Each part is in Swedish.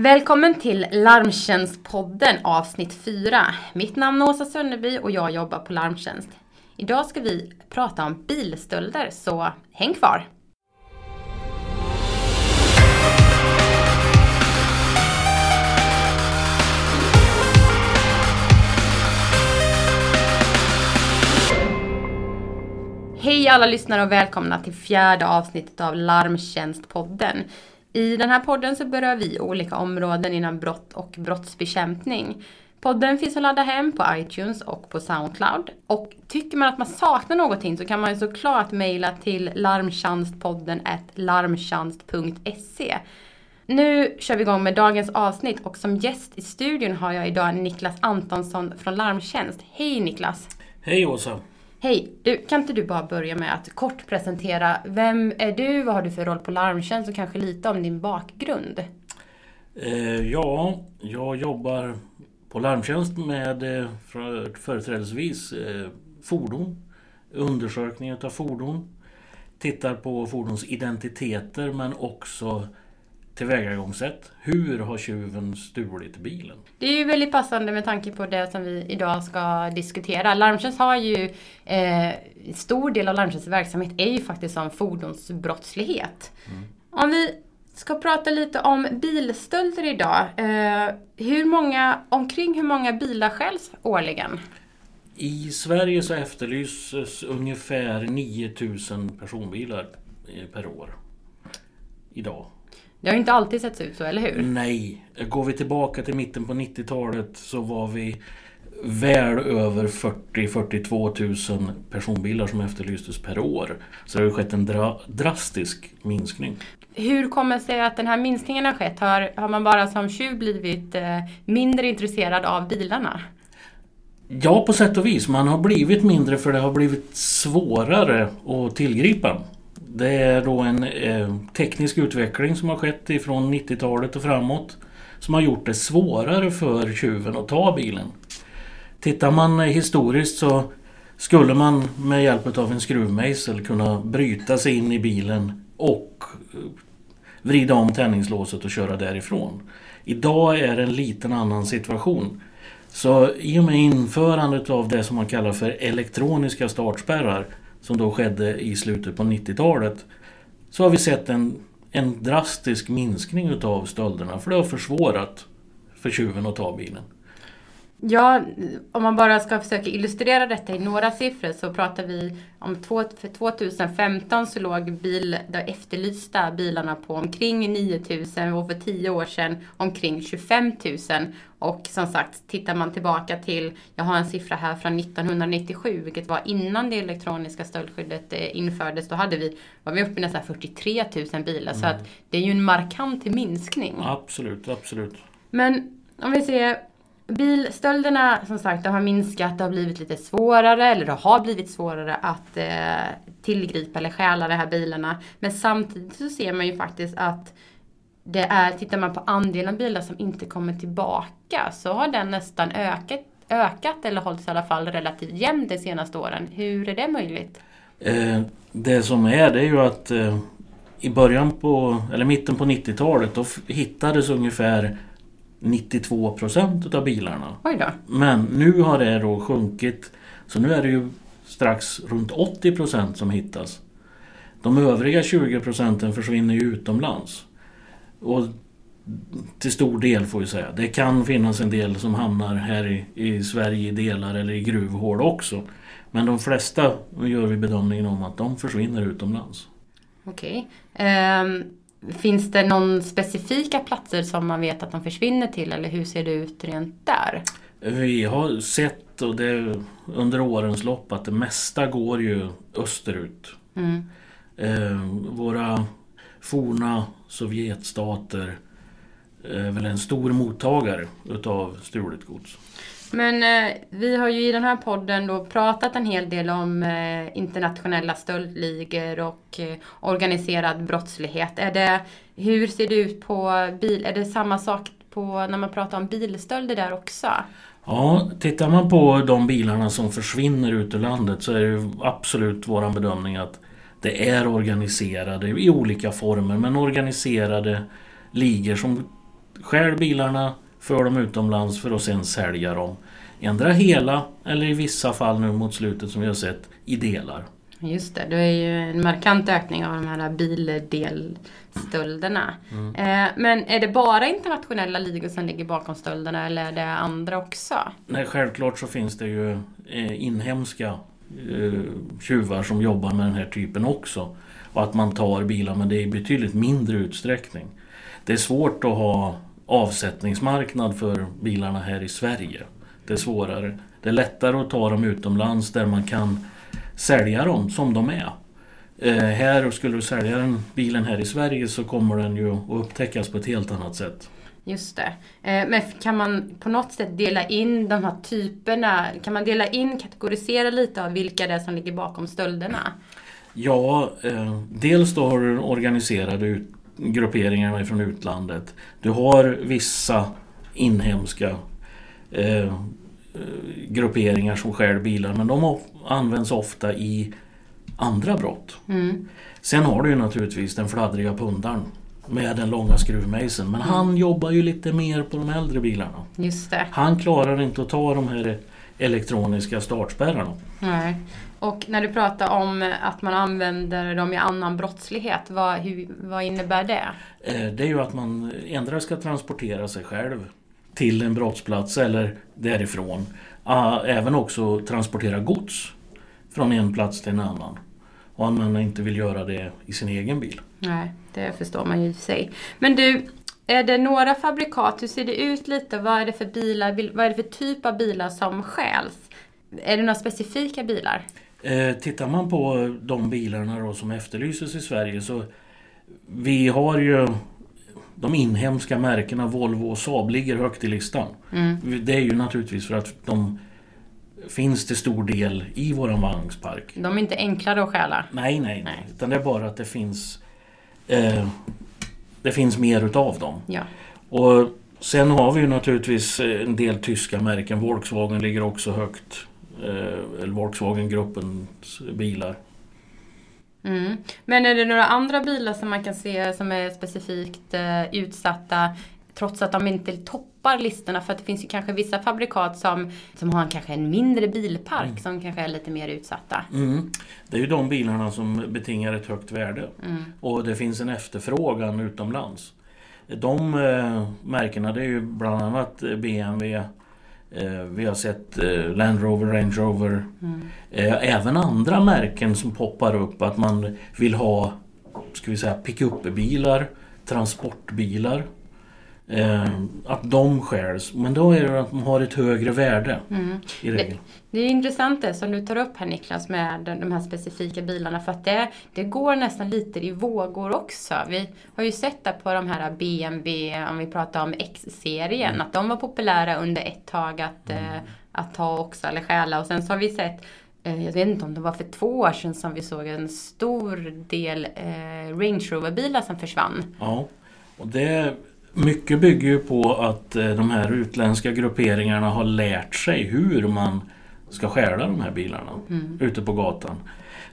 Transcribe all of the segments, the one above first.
Välkommen till Larmtjänstpodden avsnitt 4. Mitt namn är Åsa Sönneby och jag jobbar på Larmtjänst. Idag ska vi prata om bilstölder, så häng kvar! Hej alla lyssnare och välkomna till fjärde avsnittet av Larmtjänstpodden. I den här podden så berör vi olika områden inom brott och brottsbekämpning. Podden finns att ladda hem på iTunes och på Soundcloud. Och tycker man att man saknar någonting så kan man ju såklart mejla till larmtjänstpodden larmtjänst.se. Nu kör vi igång med dagens avsnitt och som gäst i studion har jag idag Niklas Antonsson från Larmtjänst. Hej Niklas! Hej Åsa! Hej! Du, kan inte du bara börja med att kort presentera vem är du, vad har du för roll på Larmtjänst och kanske lite om din bakgrund? Eh, ja, jag jobbar på Larmtjänst med eh, företrädesvis eh, fordon, undersökning av fordon, tittar på fordons identiteter men också tillvägagångssätt. Hur har tjuven stulit bilen? Det är ju väldigt passande med tanke på det som vi idag ska diskutera. Larmtjänst har ju, eh, stor del av Larmtjänsts verksamhet är ju faktiskt som fordonsbrottslighet. Mm. Om vi ska prata lite om bilstölder idag. Eh, hur många, omkring hur många bilar stjäls årligen? I Sverige så efterlyses ungefär 9000 personbilar eh, per år. Idag. Det har ju inte alltid sett ut så, eller hur? Nej. Går vi tillbaka till mitten på 90-talet så var vi väl över 40-42 000 personbilar som efterlystes per år. Så det har skett en dra drastisk minskning. Hur kommer det sig att den här minskningen har skett? Har, har man bara som tjuv blivit eh, mindre intresserad av bilarna? Ja, på sätt och vis. Man har blivit mindre för det har blivit svårare att tillgripa. Det är då en eh, teknisk utveckling som har skett ifrån 90-talet och framåt. Som har gjort det svårare för tjuven att ta bilen. Tittar man historiskt så skulle man med hjälp av en skruvmejsel kunna bryta sig in i bilen och eh, vrida om tändningslåset och köra därifrån. Idag är det en liten annan situation. Så i och med införandet av det som man kallar för elektroniska startspärrar som då skedde i slutet på 90-talet så har vi sett en, en drastisk minskning utav stölderna för det har försvårat för tjuven att ta bilen. Ja, om man bara ska försöka illustrera detta i några siffror så pratar vi om två, för 2015 så låg bil, de efterlysta bilarna på omkring 9000 och för 10 år sedan omkring 25 000. Och som sagt, tittar man tillbaka till, jag har en siffra här från 1997, vilket var innan det elektroniska stöldskyddet eh, infördes, då hade vi, var vi uppe i nästan 43 000 bilar. Mm. Så att det är ju en markant minskning. Absolut, absolut. Men om vi ser Bilstölderna som sagt det har minskat, det har blivit lite svårare eller det har blivit svårare att eh, tillgripa eller stjäla de här bilarna. Men samtidigt så ser man ju faktiskt att det är, tittar man på andelen bilar som inte kommer tillbaka så har den nästan ökat, ökat eller hållits i alla fall relativt jämn de senaste åren. Hur är det möjligt? Eh, det som är det är ju att eh, i början på, eller mitten på 90-talet då hittades ungefär 92 procent av bilarna. Men nu har det då sjunkit. Så nu är det ju strax runt 80 procent som hittas. De övriga 20 procenten försvinner ju utomlands. Och till stor del får vi säga. Det kan finnas en del som hamnar här i, i Sverige i delar eller i gruvhål också. Men de flesta gör vi bedömningen om att de försvinner utomlands. Okej. Okay. Um, Finns det någon specifika platser som man vet att de försvinner till eller hur ser det ut rent där? Vi har sett och det, under årens lopp att det mesta går ju österut. Mm. Eh, våra forna Sovjetstater är väl en stor mottagare utav stulet gods. Men eh, vi har ju i den här podden då pratat en hel del om eh, internationella stöldligor och eh, organiserad brottslighet. Är det, hur ser det ut på bil? Är det samma sak på när man pratar om bilstölder där också? Ja, tittar man på de bilarna som försvinner ut ur landet så är det absolut vår bedömning att det är organiserade i olika former men organiserade ligor som stjäl bilarna, för dem utomlands för att sen sälja dem. Ändra hela eller i vissa fall nu mot slutet som vi har sett i delar. Just det, det är ju en markant ökning av de här bildelstölderna. Mm. Eh, men är det bara internationella ligor som ligger bakom stölderna eller är det andra också? Nej, självklart så finns det ju eh, inhemska eh, tjuvar som jobbar med den här typen också. Och att man tar bilar men det är i betydligt mindre utsträckning. Det är svårt att ha avsättningsmarknad för bilarna här i Sverige. Det är svårare. Det är lättare att ta dem utomlands där man kan sälja dem som de är. Eh, här, skulle du sälja den bilen här i Sverige så kommer den ju att upptäckas på ett helt annat sätt. Just det. Eh, men kan man på något sätt dela in de här typerna? Kan man dela in, kategorisera lite av vilka det är som ligger bakom stölderna? Ja, eh, dels då har du organiserade grupperingarna från utlandet. Du har vissa inhemska eh, grupperingar som stjäl bilar men de används ofta i andra brott. Mm. Sen har du ju naturligtvis den fladdriga pundaren med den långa skruvmejseln. Men mm. han jobbar ju lite mer på de äldre bilarna. Han klarar inte att ta de här elektroniska startspärrarna. Nej. Och när du pratar om att man använder dem i annan brottslighet, vad, hur, vad innebär det? Eh, det är ju att man ändra ska transportera sig själv till en brottsplats eller därifrån. Ah, även också transportera gods från en plats till en annan. Och att man inte vill göra det i sin egen bil. Nej, det förstår man ju i sig. Men du, är det några fabrikat, hur ser det ut lite? Vad är det för bilar, vad är det för typ av bilar som stjäls? Är det några specifika bilar? Eh, tittar man på de bilarna då som efterlyses i Sverige så vi har ju de inhemska märkena Volvo och Saab ligger högt i listan. Mm. Det är ju naturligtvis för att de finns till stor del i våran vagnspark. De är inte enklare att stjäla? Nej, nej, nej. Utan det är bara att det finns eh, Det finns mer utav dem. Ja. Och Sen har vi ju naturligtvis en del tyska märken. Volkswagen ligger också högt. Eh, eller Volkswagen-gruppens bilar. Mm. Men är det några andra bilar som man kan se som är specifikt eh, utsatta trots att de inte toppar listorna? För att det finns ju kanske vissa fabrikat som, som har kanske en mindre bilpark mm. som kanske är lite mer utsatta. Mm. Det är ju de bilarna som betingar ett högt värde. Mm. Och det finns en efterfrågan utomlands. De eh, märkena det är ju bland annat BMW, vi har sett eh, Land Rover, Range Rover. Mm. Eh, även andra märken som poppar upp att man vill ha ska vi säga, pick-up-bilar, transportbilar. Eh, att de skärs. Men då är det att de har ett högre värde. Mm. I regel. Det, det är intressant det som du tar upp här Niklas med de här specifika bilarna. För att det, det går nästan lite i vågor också. Vi har ju sett det på de här BMW, om vi pratar om X-serien, mm. att de var populära under ett tag att, mm. eh, att ta också eller stjäla. Och sen så har vi sett eh, jag vet inte om det var för två år sedan som vi såg en stor del eh, Range Rover-bilar som försvann. Ja, och det mycket bygger ju på att eh, de här utländska grupperingarna har lärt sig hur man ska stjäla de här bilarna mm. ute på gatan.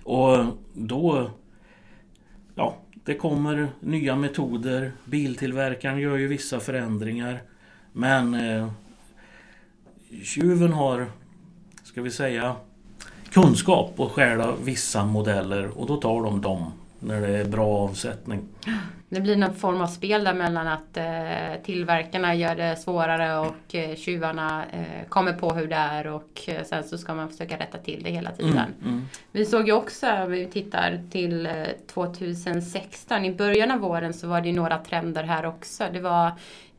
Och då... Ja, det kommer nya metoder. Biltillverkaren gör ju vissa förändringar. Men eh, tjuven har, ska vi säga, kunskap att stjäla vissa modeller och då tar de dem när det är bra avsättning. Det blir någon form av spel där mellan att eh, tillverkarna gör det svårare och eh, tjuvarna eh, kommer på hur det är och eh, sen så ska man försöka rätta till det hela tiden. Mm, mm. Vi såg ju också, om vi tittar till 2016, eh, i början av våren så var det ju några trender här också. Det var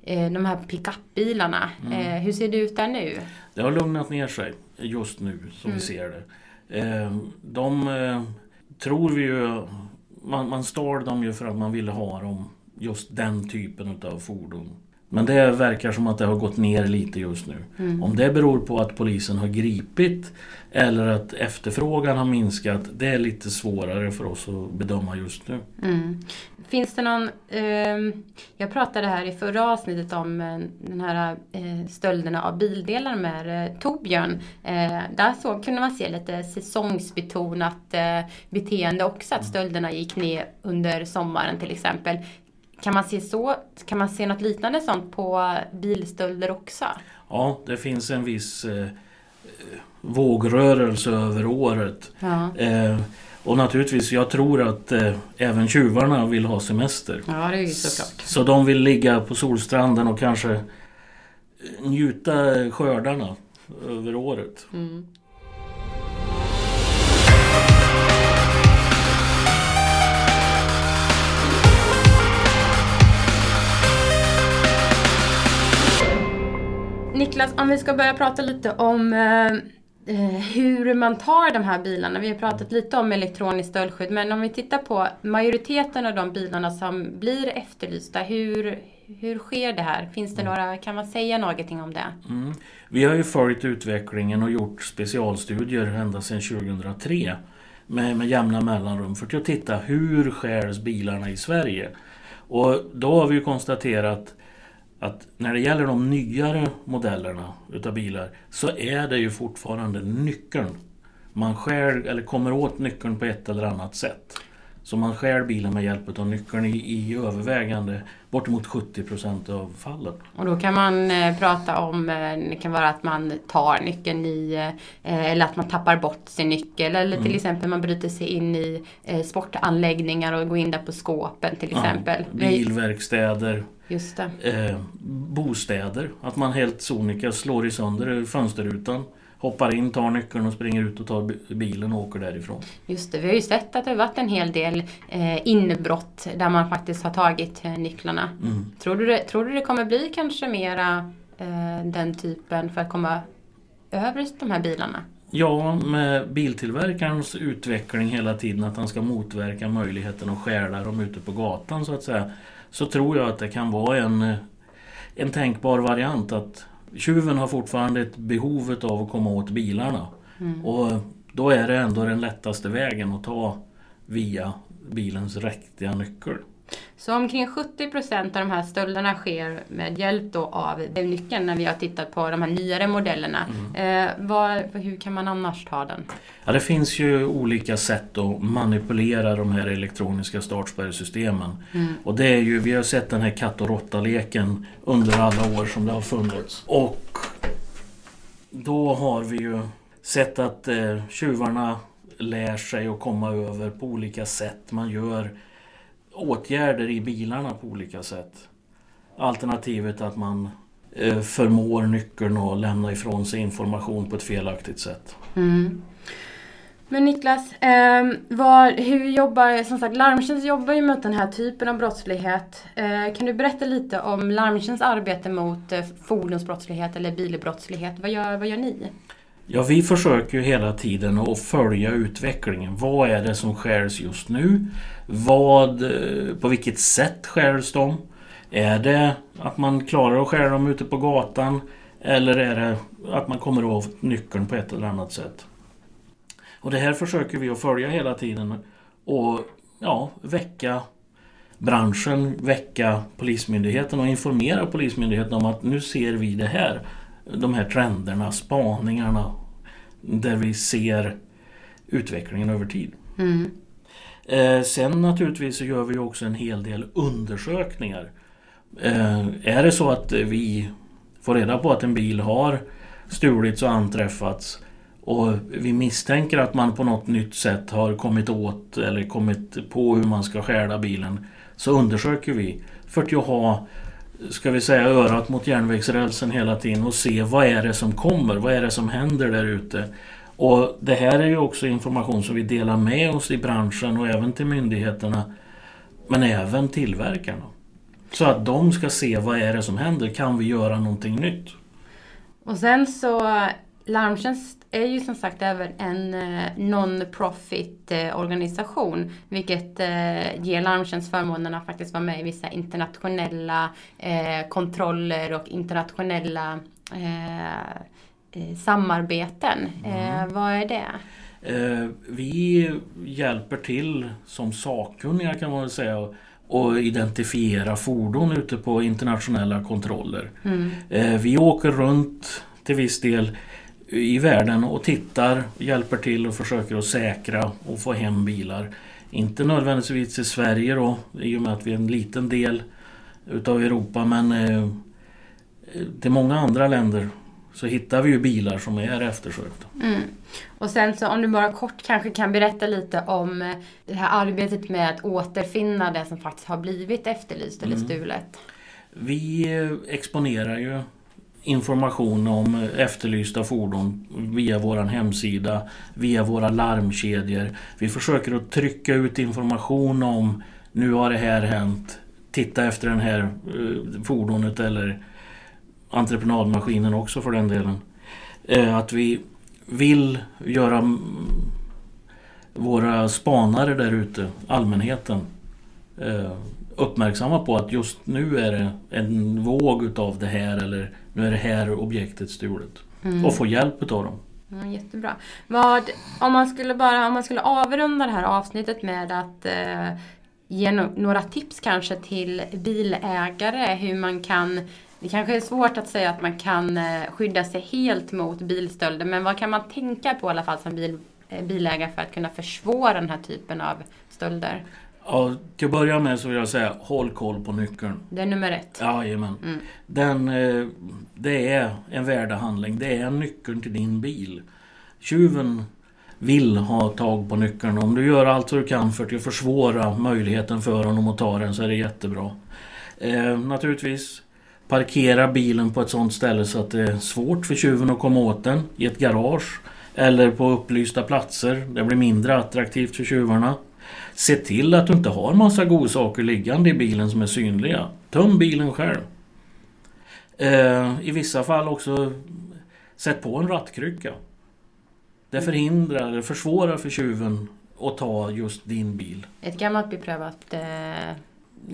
eh, de här pickupbilarna. Mm. hur ser det ut där nu? Det har lugnat ner sig just nu som vi mm. ser det. de tror vi ju man, man stal dem ju för att man ville ha dem, just den typen av fordon. Men det verkar som att det har gått ner lite just nu. Mm. Om det beror på att polisen har gripit eller att efterfrågan har minskat, det är lite svårare för oss att bedöma just nu. Mm. Finns det någon, eh, jag pratade här i förra avsnittet om eh, den här eh, stölderna av bildelar med eh, Torbjörn. Eh, där så kunde man se lite säsongsbetonat eh, beteende också, att stölderna gick ner under sommaren till exempel. Kan man se så? Kan man se något liknande sånt på bilstölder också? Ja, det finns en viss eh, vågrörelse över året. Ja. Eh, och naturligtvis, jag tror att eh, även tjuvarna vill ha semester. Ja, det är ju såklart. Så de vill ligga på solstranden och kanske eh, njuta skördarna över året. Mm. Niklas, om vi ska börja prata lite om eh, eh, hur man tar de här bilarna. Vi har pratat lite om elektroniskt stöldskydd, men om vi tittar på majoriteten av de bilarna som blir efterlysta, hur, hur sker det här? Finns det några, kan man säga någonting om det? Mm. Vi har ju följt utvecklingen och gjort specialstudier ända sedan 2003 med, med jämna mellanrum för att titta hur skärs bilarna i Sverige. Och då har vi ju konstaterat att när det gäller de nyare modellerna utav bilar så är det ju fortfarande nyckeln. Man skär eller kommer åt nyckeln på ett eller annat sätt. Så man skär bilen med hjälp av nyckeln i, i övervägande bortemot 70 procent av fallen. Och då kan man eh, prata om, eh, det kan vara att man tar nyckeln i, eh, eller att man tappar bort sin nyckel. Eller till Mm. exempel man bryter sig in i eh, sportanläggningar och går in där på skåpen till exempel. Ja, bilverkstäder, Just eh, bostäder. Att man helt sonika slår i sönder fönsterrutan. Hoppar in, tar nyckeln och springer ut och tar bi- bilen och åker därifrån. Just det, vi har ju sett att det har varit en hel del eh, inbrott där man faktiskt har tagit eh, nycklarna. Mm. Tror, du det, tror du det kommer bli kanske mera eh, den typen för att komma över de här bilarna? Ja, med biltillverkarens utveckling hela tiden att han ska motverka möjligheten att stjäla dem ute på gatan så att säga. Så tror jag att det kan vara en, eh, en tänkbar variant att tjuven har fortfarande ett behovet av att komma åt bilarna. Och då är det ändå den lättaste vägen att ta via bilens riktiga nyckel. Så omkring 70% av de här stölderna sker med hjälp då av nyckeln när vi har tittat på de här nyare modellerna. Eh, vad, hur kan man annars ta den? Ja, det finns ju olika sätt att manipulera de här elektroniska startspärrsystemen. Och det är ju, vi har sett den här katt och råtta-leken under alla år som det har funnits. Och då har vi ju sett att eh, tjuvarna lär sig att komma över på olika sätt. Man gör åtgärder i bilarna på olika sätt. Alternativet att man eh, förmår nyckeln att lämna ifrån sig information på ett felaktigt sätt. Mm. Men Niklas, eh, var, hur jobbar, som sagt Larmtjänst jobbar ju mot den här typen av brottslighet. Eh, kan du berätta lite om Larmtjänsts arbete mot eh, fordonsbrottslighet eller bilbrottslighet? Vad gör, vad gör ni? Ja, vi försöker ju hela tiden att följa utvecklingen. Vad är det som skärs just nu? Vad, eh, på vilket sätt skärs de? Är det att man klarar att skära dem ute på gatan? Eller är det att man kommer åt nyckeln på ett eller annat sätt? Och det här försöker vi att följa hela tiden och ja, väcka branschen, väcka Polismyndigheten och informera Polismyndigheten om att nu ser vi det här. De här trenderna, spaningarna där vi ser utvecklingen över tid. Mm. Eh, sen naturligtvis så gör vi också en hel del undersökningar. Eh, är det så att vi får reda på att en bil har stulits och anträffats och vi misstänker att man på något nytt sätt har kommit åt eller kommit på hur man ska stjäla bilen så undersöker vi för att ha ska vi säga örat mot järnvägsrälsen hela tiden och se vad är det som kommer, vad är det som händer där ute. Och det här är ju också information som vi delar med oss i branschen och även till myndigheterna men även tillverkarna. Så att de ska se vad är det som händer, kan vi göra någonting nytt? Och sen så Larmtjänst är ju som sagt även en eh, non-profit eh, organisation vilket eh, ger Larmtjänst förmånen att faktiskt vara med i vissa internationella kontroller och internationella samarbeten. Eh, vad är det? Vi hjälper till som sakkunniga kan man väl säga och identifiera fordon ute på internationella kontroller. Mm. Vi åker runt till viss del i världen och tittar, hjälper till och försöker att säkra och få hem bilar. Inte nödvändigtvis i Sverige då i och med att vi är en liten del utav Europa men eh, till många andra länder så hittar vi ju bilar som är eftersökta. Mm. Och sen så om du bara kort kanske kan berätta lite om eh, det här arbetet med att återfinna det som faktiskt har blivit efterlyst eller Mm. stulet. Vi eh, exponerar ju information om efterlysta fordon via vår hemsida, via våra larmkedjor. Vi försöker att trycka ut information om nu har det här hänt. Titta efter det här eh, fordonet eller entreprenadmaskinen också för den delen. Eh, att vi vill göra våra spanare där ute, allmänheten, uppmärksamma på att just nu är det en våg utav det här eller nu är det här objektet stulet. Mm. Och få hjälp utav dem. Ja, jättebra. Vad, om, man skulle bara, om man skulle avrunda det här avsnittet med att eh, ge no några tips kanske till bilägare hur man kan det kanske är svårt att säga att man kan eh, skydda sig helt mot bilstölder men vad kan man tänka på i alla fall som bil, eh, bilägare för att kunna försvåra den här typen av stölder? Ja, till att börja med så vill jag säga håll koll på nyckeln. Det är nummer ett. Jajamän. Mm. Den, eh, det är en värdehandling. Det är nyckeln till din bil. Tjuven vill ha tag på nyckeln. Om du gör allt du kan för att försvåra möjligheten för honom att ta den så är det jättebra. Eh, naturligtvis parkera bilen på ett sådant ställe så att det är svårt för tjuven att komma åt den. I ett garage eller på upplysta platser. Det blir mindre attraktivt för tjuvarna. Se till att du inte har massa godsaker liggande i bilen som är synliga. Töm bilen själv. Eh, I vissa fall också sätt på en rattkrycka. Det förhindrar, eller försvårar för tjuven att ta just din bil. Ett gammalt beprövat eh,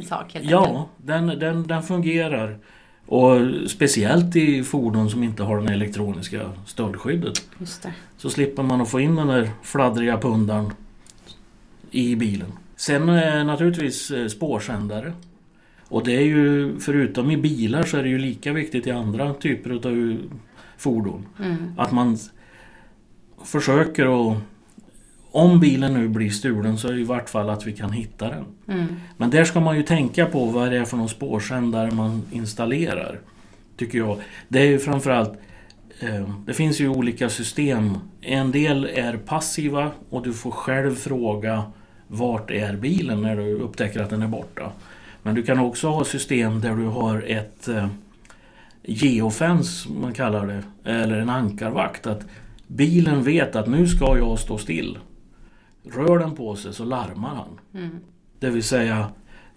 sak helt enkelt. Ja, den, den, den fungerar. Och speciellt i fordon som inte har det elektroniska stöldskyddet. Det. Så slipper man att få in den där fladdriga pundan i bilen. Sen eh, naturligtvis eh, spårsändare. Och det är ju, förutom i bilar så är det ju lika viktigt i andra typer av fordon. Mm. Att man försöker att... Om bilen nu blir stulen så är det i vart fall att vi kan hitta den. Mm. Men där ska man ju tänka på vad det är för någon spårsändare man installerar. Tycker jag. Det är ju framförallt eh, Det finns ju olika system. En del är passiva och du får själv fråga vart är bilen när du upptäcker att den är borta. Men du kan också ha system där du har ett eh, geofence, man kallar det, eller en ankarvakt. Att bilen vet att nu ska jag stå still. Rör den på sig så larmar han. Mm. Det vill säga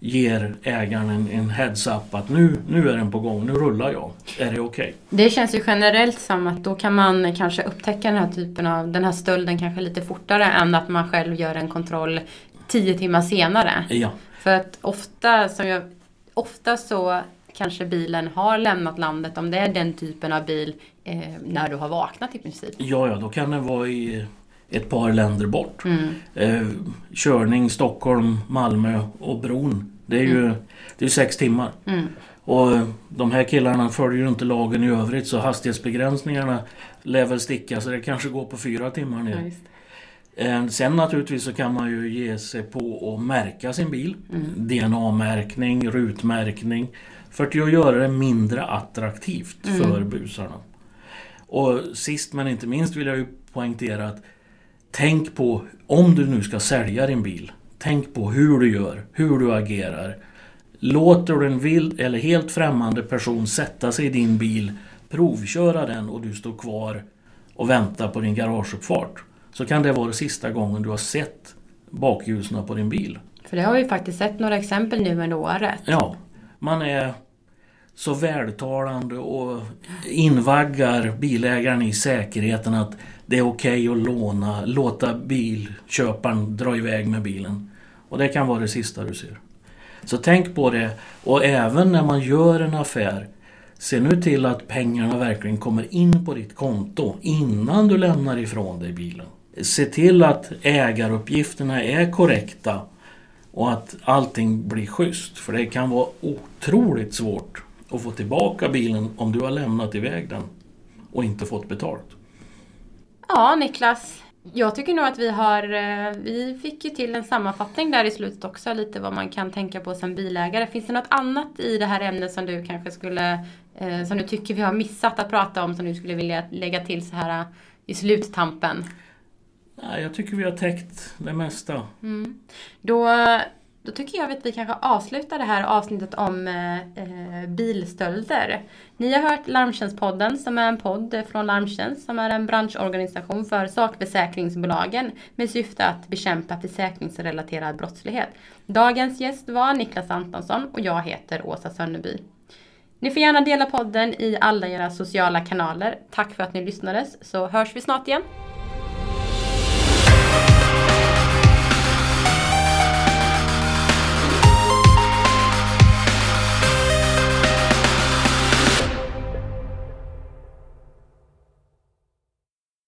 ger ägaren en, en heads-up att nu, nu är den på gång, nu rullar jag. Är det okej? Det känns ju generellt som att då kan man kanske upptäcka den här typen av, den här stölden kanske lite fortare än att man själv gör en kontroll tio timmar senare. Ja, För att ofta, som jag, ofta så kanske bilen har lämnat landet om det är den typen av bil eh, när du har vaknat i princip. ja, ja, då kan den vara i ett par länder bort. Mm. Eh, körning Stockholm, Malmö och bron. Det är ju det är sex timmar. Mm. Och de här killarna följer ju inte lagen i övrigt så hastighetsbegränsningarna lär väl sticka så det kanske går på fyra timmar Ja, ner. just. Eh, Sen naturligtvis så kan man ju ge sig på att märka sin bil. Mm. DNA-märkning, rutmärkning. För att göra det mindre attraktivt Mm. för busarna. Och sist men inte minst vill jag ju poängtera att Tänk på, om du nu ska sälja din bil, tänk på hur du gör, hur du agerar. Låter du en vild eller helt främmande person sätta sig i din bil, provköra den och du står kvar och väntar på din garageuppfart. Så kan det vara sista gången du har sett bakljusen på din bil. För det har vi faktiskt sett några exempel nu under året. Ja, man är så vältalande och invaggar bilägaren i säkerheten att det är okej att låna, låta bilköparen dra iväg med bilen. Och det kan vara det sista du ser. Så tänk på det och även när man gör en affär Se nu till att pengarna verkligen kommer in på ditt konto innan du lämnar ifrån dig bilen. Se till att ägaruppgifterna är korrekta och att allting blir schysst. För det kan vara otroligt svårt att få tillbaka bilen om du har lämnat iväg den och inte fått betalt. Ja, Niklas. Jag tycker nog att vi har, eh, vi fick ju till en sammanfattning där i slutet också, lite vad man kan tänka på som bilägare. Finns det något annat i det här ämnet som du kanske skulle, eh, som du tycker vi har missat att prata om, som du skulle vilja lägga till så här i sluttampen? Nej, jag tycker vi har täckt det mesta. Mm. Då, då tycker jag att vi kanske avslutar det här avsnittet om eh, eh, bilstölder. Ni har hört Larmtjänstpodden som är en podd från Larmtjänst som är en branschorganisation för sakförsäkringsbolagen med syfte att bekämpa försäkringsrelaterad brottslighet. Dagens gäst var Niklas Antonsson och jag heter Åsa Sönneby. Ni får gärna dela podden i alla era sociala kanaler. Tack för att ni lyssnades så hörs vi snart igen.